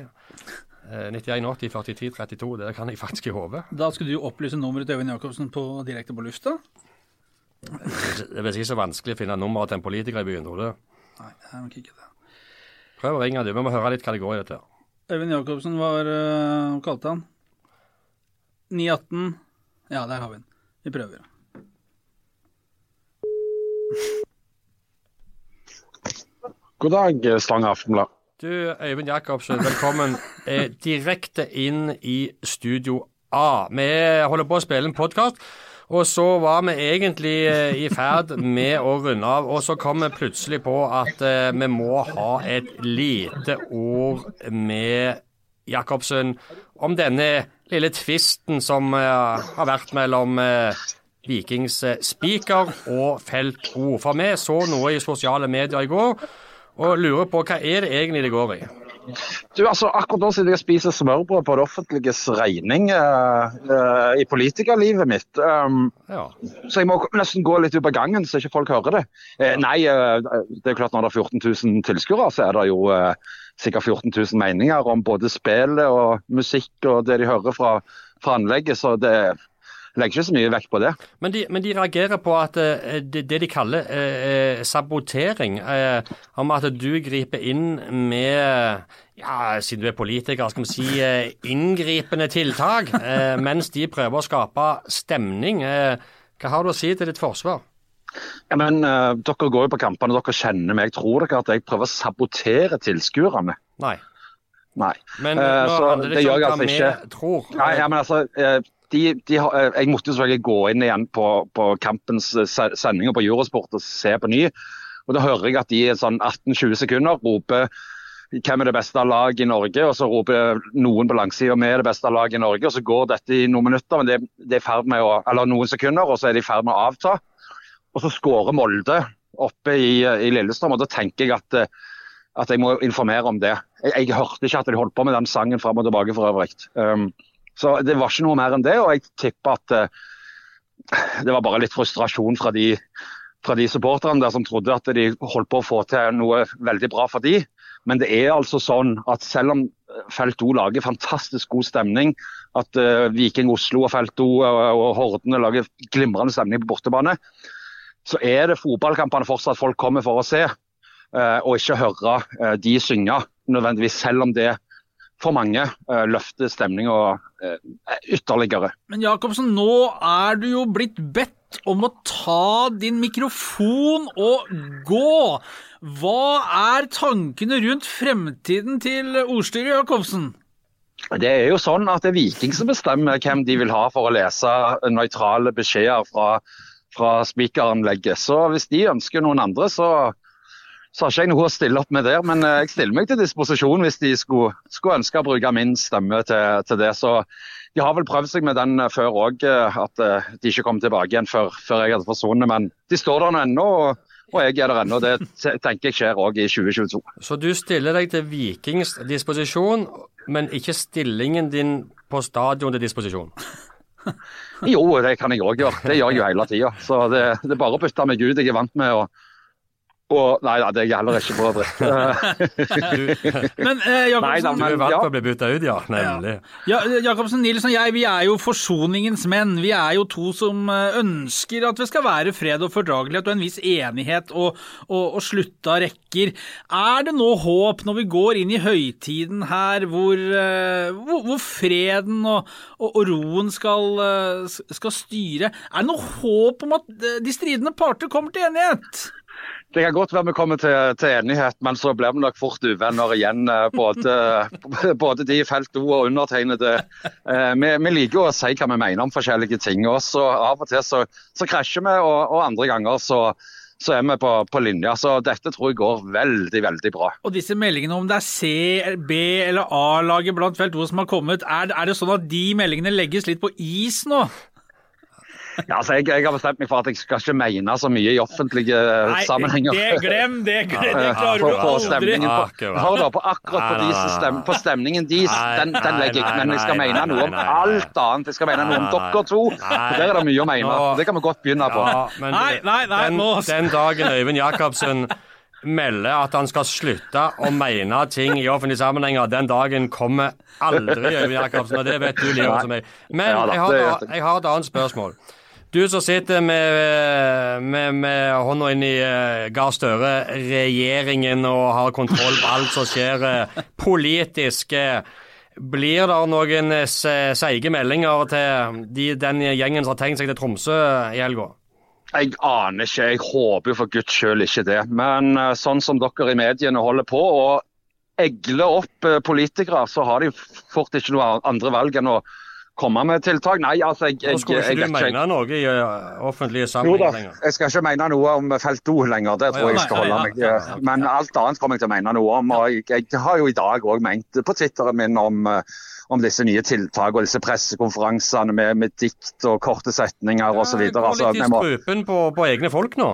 Eh, 91 80 43 32, det kan jeg faktisk i hodet. Da skulle du jo opplyse nummeret til Øyvind Jacobsen på, direkte på lufta. Det er ikke så vanskelig å finne nummeret til en politiker i byen, tror du? Nei, det er nok ikke det. Prøv å ringe, du. Vi må høre litt hva det går i dette. Øyvind Jacobsen var øh, Hva kalte han? 918 Ja, der har vi den. Vi prøver. God dag, Stang Aftenblad. Du, Øyvind Jacobsen, velkommen eh, direkte inn i Studio A. Vi holder på å spille en podkast. Og så var vi egentlig eh, i ferd med å runde av, og så kom vi plutselig på at eh, vi må ha et lite ord med Jacobsen om denne lille tvisten som eh, har vært mellom Vikings spiker og Felt O. For vi så noe i sosiale medier i går og lurer på hva er det egentlig det går i? Du, altså, Akkurat nå sitter jeg og spiser smørbrød på det offentliges regning uh, uh, i politikerlivet mitt. Um, ja. Så jeg må nesten gå litt ut på gangen så ikke folk hører det. Uh, nei, det er klart når det er 14 000 tilskuere, så er det jo sikkert 14 000 meninger om både spillet og musikk og det de hører fra, fra anlegget. Så det, legger ikke så mye vekt på det. Men de, men de reagerer på at uh, det, det, de kaller eh, sabotering, eh, om at du griper inn med ja, siden du er politiker, skal vi si inngripende tiltak, mens de prøver å skape stemning. hva har du å si til ditt forsvar? Ja, men Dere går jo på kampene, dere kjenner meg. Tror dere at jeg prøver å sabotere tilskuerne? Nei. Nei. Men nå handler det ikke om hva altså vi tror. Nei, ja, men altså, de, de eh, jeg måtte jo selvfølgelig gå inn igjen på, på kampens eh, sendinger på Eurosport og se på ny. Og Da hører jeg at de i sånn 18-20 sekunder roper hvem er det beste laget i Norge, og så roper noen på langsida vi er det beste laget i Norge. og Så går dette i noen minutter, men det, det er med å, eller noen sekunder, og så er de i ferd med å avta. Og så skårer Molde oppe i, i Lillestrøm, og da tenker jeg at, at jeg må informere om det. Jeg, jeg, hørte ikke at de holdt på med den sangen fram og tilbake for øvrig. Um, så det var ikke noe mer enn det. Og jeg tipper at uh, det var bare litt frustrasjon fra de, fra de supporterne der som trodde at de holdt på å få til noe veldig bra for de. Men det er altså sånn at selv om Felt O lager fantastisk god stemning, at uh, Viking Oslo og Felt O og, og Hordene lager glimrende stemning på bortebane, så er det fotballkampene fortsatt folk kommer for å se, uh, og ikke høre uh, de synge nødvendigvis, selv om det for mange uh, løfter stemninga uh, ytterligere. Men Jacobsen, nå er du jo blitt bedt om å ta din mikrofon og gå. Hva er tankene rundt fremtiden til ordstyret, Jacobsen? Det er jo sånn at det er Viking som bestemmer hvem de vil ha for å lese nøytrale beskjeder fra, fra spikeranlegget. Så hvis de ønsker noen andre, så så har ikke jeg noe å stille opp med der, men eh, jeg stiller meg til disposisjon hvis de skulle, skulle ønske å bruke min stemme til, til, det. Så de har vel prøvd seg med den eh, før òg, eh, at de ikke kom tilbake igjen før, før jeg hadde forsvunnet. Men de står der nå ennå. Og, og jeg er der ennå. Det tenker jeg skjer òg i 2022. Så du stiller deg til Vikings disposisjon, men ikke stillingen din på stadion til disposisjon? jo, det kan jeg òg gjøre. Det gjør jeg jo hele tida. Så det, det, er bare å bytte meg ut. Jeg er vant med å og, nei da, det er jeg heller ikke for Men eh, Jacobsen Du er vant til å bli bytta ut, ja. Nemlig. Ja, Jacobsen Nilsen og jeg vi er jo forsoningens menn. Vi er jo to som eh, ønsker at det skal være fred og fordragelighet og en viss enighet og, og, og slutta rekker. Er det nå håp når vi går inn i høytiden her, hvor, uh, hvor, hvor freden og, og, roen skal, uh, skal styre? Er det noe håp om at de stridende parter kommer til enighet? Det kan godt være vi kommer til, til, enighet, men så blir vi nok fort uvenner igjen. Eh, både, både de i felt O og undertegnede. Eh, vi, vi, liker å si hva vi mener om forskjellige ting. Også av og til så, så krasjer vi, og, og, andre ganger så, så er vi på, på linja. Så dette tror jeg går veldig, veldig bra. Og disse meldingene om det er C-, B- eller A-laget blant felt O som har kommet, er, er det sånn at de meldingene legges litt på is nå? Ja, altså jeg, jeg, har bestemt meg for at jeg skal ikke mene så mye i offentlige Nei, sammenhenger. Det, glem det! Glem, det klarer du aldri. På, hør da, på akkurat på, de stem, på stemningen deres, den, den, legger jeg ikke, Men jeg skal mene noe om alt annet. Jeg skal mene noe om dere to. Der er det mye å mene. Det kan vi godt begynne på. Nei, nei, nei, den, den dagen Øyvind Jacobsen melder at han skal slutte å mene ting i offentlige sammenhenger. Den dagen kommer aldri, Øyvind Jacobsen, og det vet du like godt som meg. Men jeg har, jeg har et annet spørsmål. Du som sitter med, med, med hånda inn i uh, Gahr Støre-regjeringen og har kontroll på alt som skjer uh, politisk. Blir det noen seige meldinger til de, den gjengen som har tenkt seg til Tromsø i helga? Jeg aner ikke. Jeg håper for guds skyld ikke det. Men sånn som dere i mediene holder på og egler opp politikere, så har de fort ikke noe andre valg enn å komme med tiltak? Nei, altså jeg, jeg, Nå skulle jeg, ikke du ikke. mene noe i uh, offentlige Jo da, sammenhenger lenger. jeg skal ikke mene noe om felt do lenger, det tror jeg jeg skal holde meg. eh, Men alt annet kommer jeg til å mene noe om. og Jeg, jeg har jo i dag òg ment på Twitteren min om, eh, om disse nye tiltakene og disse pressekonferansene med, med dikt og korte setninger osv. Ja, Gå litt i strupen på, på egne folk nå.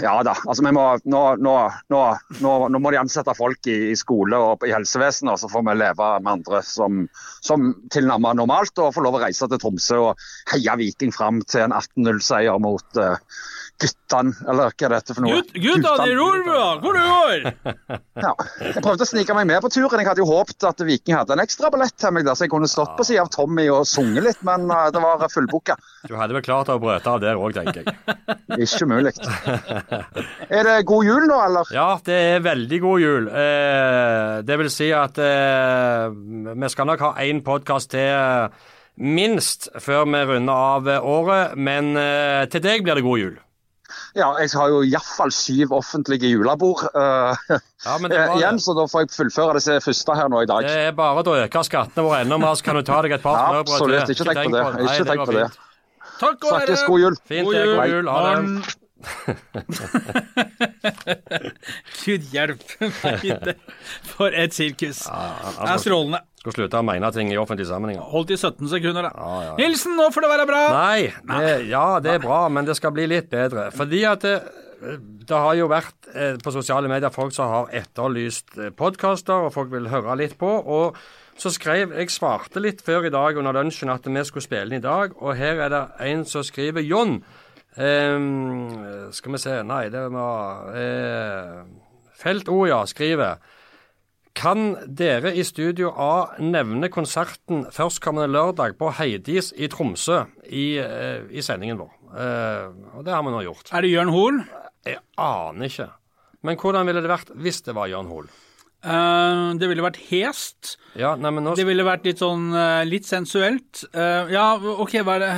Ja da. altså må, nå, nå, nå, nå må de ansette folk i, i skole og i helsevesenet, og så får vi leve med andre som, som tilnærmet normalt og få lov å reise til Tromsø og heie Viking fram til en 18-0-seier mot uh, guttene, eller hva er dette for noe? guttene, gutta i Rorbua, hvor du går? Ja. Jeg prøvde å snike meg med på turen. Jeg hadde jo håpet at Viking hadde en ekstra billett til meg, der, så jeg kunne stått på siden av Tommy og sunget litt, men uh, det var fullbooka. Du hadde vel klart å brøte av der òg, tenker jeg. Ikke mulig. Er det god jul nå, eller? Ja, det er veldig god jul. Eh, det vil si at eh, vi skal nok ha én podkast til eh, minst før vi runder av eh, året, men eh, til deg blir det god jul. Ja, jeg har jo iallfall syv offentlige julebord uh, Ja, men det, var igjen, så da får jeg fullføre disse første her nå i dag. det er bare å øke skattene våre enda mer, så kan du ta deg et par Ja, smørbrød til. absolutt. Ikke tenk på det. Nei, Ikke tenk på det. Takk og Snakkes, god jul. Fint, God jul. God jul. Ha det. Gud hjelpe meg. For et sirkus. Det er strålende. Skal slutte å mene ting i offentlige sammenhenger. Holdt i 17 sekunder, da. Ja, ja. Nilsen, nå får det være bra. Nei, det, ja det er bra, men det skal bli litt bedre. Fordi at det, det har jo vært eh, på sosiale medier folk som har etterlyst eh, podkaster, og folk vil høre litt på. og så skrev, Jeg svarte litt før i dag under lunsjen at vi skulle spille den i dag, og her er det en som skriver Jon. Eh, skal vi se Nei, det var eh, Felt O, ja, skriver kan dere i Studio A nevne konserten førstkommende lørdag på Heidis i Tromsø i, eh, i sendingen vår? Uh, og det har vi nå gjort. Er det Jørn Hoel? Jeg aner ikke. Men hvordan ville det vært hvis det var Jørn Hoel? Uh, det ville vært hest. Ja, nei, men nå Det ville vært litt sånn uh, litt sensuelt. Ja, OK, hva er det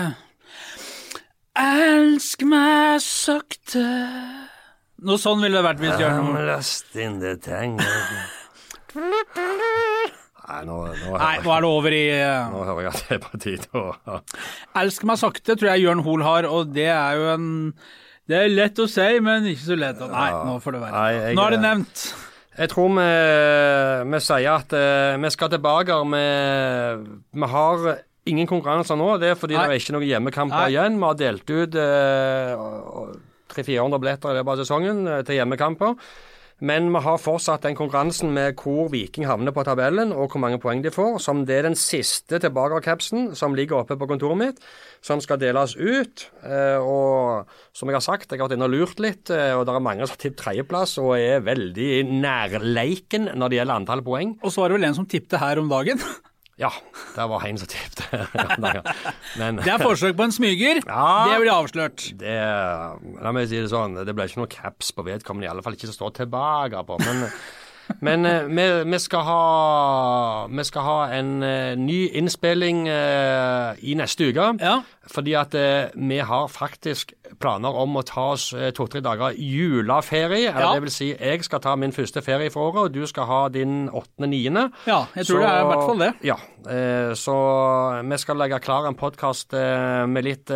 Elsk meg sakte Noe sånn ville det vært hvis Jørn Hoel lost in the tangle Nei, nå, nå, Nei, nå er det over i eh, nå hører jeg at det er på tide å Elsk meg sakte tror jeg Jørn Hoel har, og det er jo en Det er lett å si, men ikke så lett å Nei, nå får det være. Nei, jeg- nå er det nevnt. Jeg tror vi, vi sier at eh, vi skal tilbake. Vi, vi har ingen konkurranser nå. Det er fordi Nei. det er ikke noen hjemmekamper Nei. igjen. Vi har delt ut uh, 300-400 billetter i løpet av sesongen eh, til hjemmekamper. Men vi har fortsatt den konkurransen med hvor Viking havner på tabellen, og hvor mange poeng de får. Som det er den siste tilbakecapsen som ligger oppe på kontoret mitt, som skal deles ut. Eh, og som jeg har sagt, jeg har vært inne og lurt litt, eh, og det er mange som har tippet tredjeplass og er veldig nærleiken når det gjelder antall poeng. Og så var det vel en som tippte her om dagen. Ja, det var en som tippet. Det er forsøk på en smyger. Ja. Det blir avslørt. det, la meg si det sånn, det ble ikke noe caps på vedkommende, i alle fall ikke som står tilbake på. Men, men eh, vi, vi, skal ha, vi skal ha en eh, ny innspilling eh, i neste uke. Ja. Fordi at vi har faktisk planer om å ta oss to-tre dager juleferie. Eller Ja. det vil si, jeg skal ta min første ferie for året, og du skal ha din åttende-niende. Ja, jeg tror det er i hvert fall det. Ja, eh, så vi skal legge klar en podkast med litt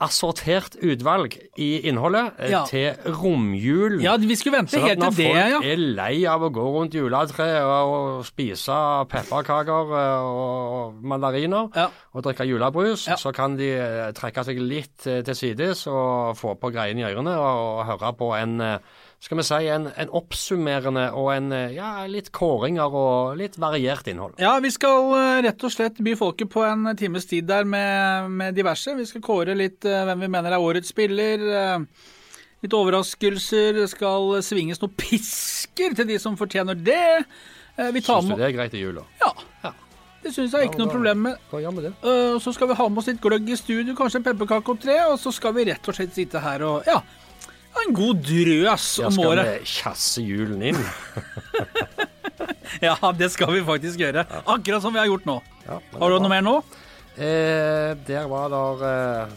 assortert utvalg i innholdet eh, Ja. til romjulen. Ja, vi skulle vente Sånn helt til det, ja. Når folk er lei av å gå rundt juletreet og, og spise pepperkaker eh, og mandariner Ja. og drikke julebrus, Ja. så kan de eh, trekke seg litt til sides og få på greiene i ørene og, høre på en skal vi si, en, en oppsummerende og en eh, ja, litt kåringer og litt variert innhold. Ja, vi skal eh, rett og slett by folket på en times tid der med, med diverse. Vi skal kåre litt eh, hvem vi mener er årets spiller. Litt overraskelser. Det skal svinges noen pisker til de som fortjener det. Vi tar Syns du det er greit i jula? Ja. Ja. Det syns jeg ikke Ja, noe problem med. Gjør vi det. Så skal vi ha med oss litt gløgg i studio, kanskje en pepperkake og tre, og så skal vi rett og slett sitte her og ja, en god drøs Ja, om skal Jeg vi kjasse julen inn? Ja, det skal vi faktisk gjøre. Akkurat som vi har gjort nå. Ja, Har du er noe mer nå? Eh, der var der eh,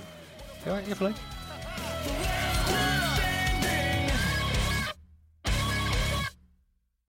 Ja, jeg er fornøyd.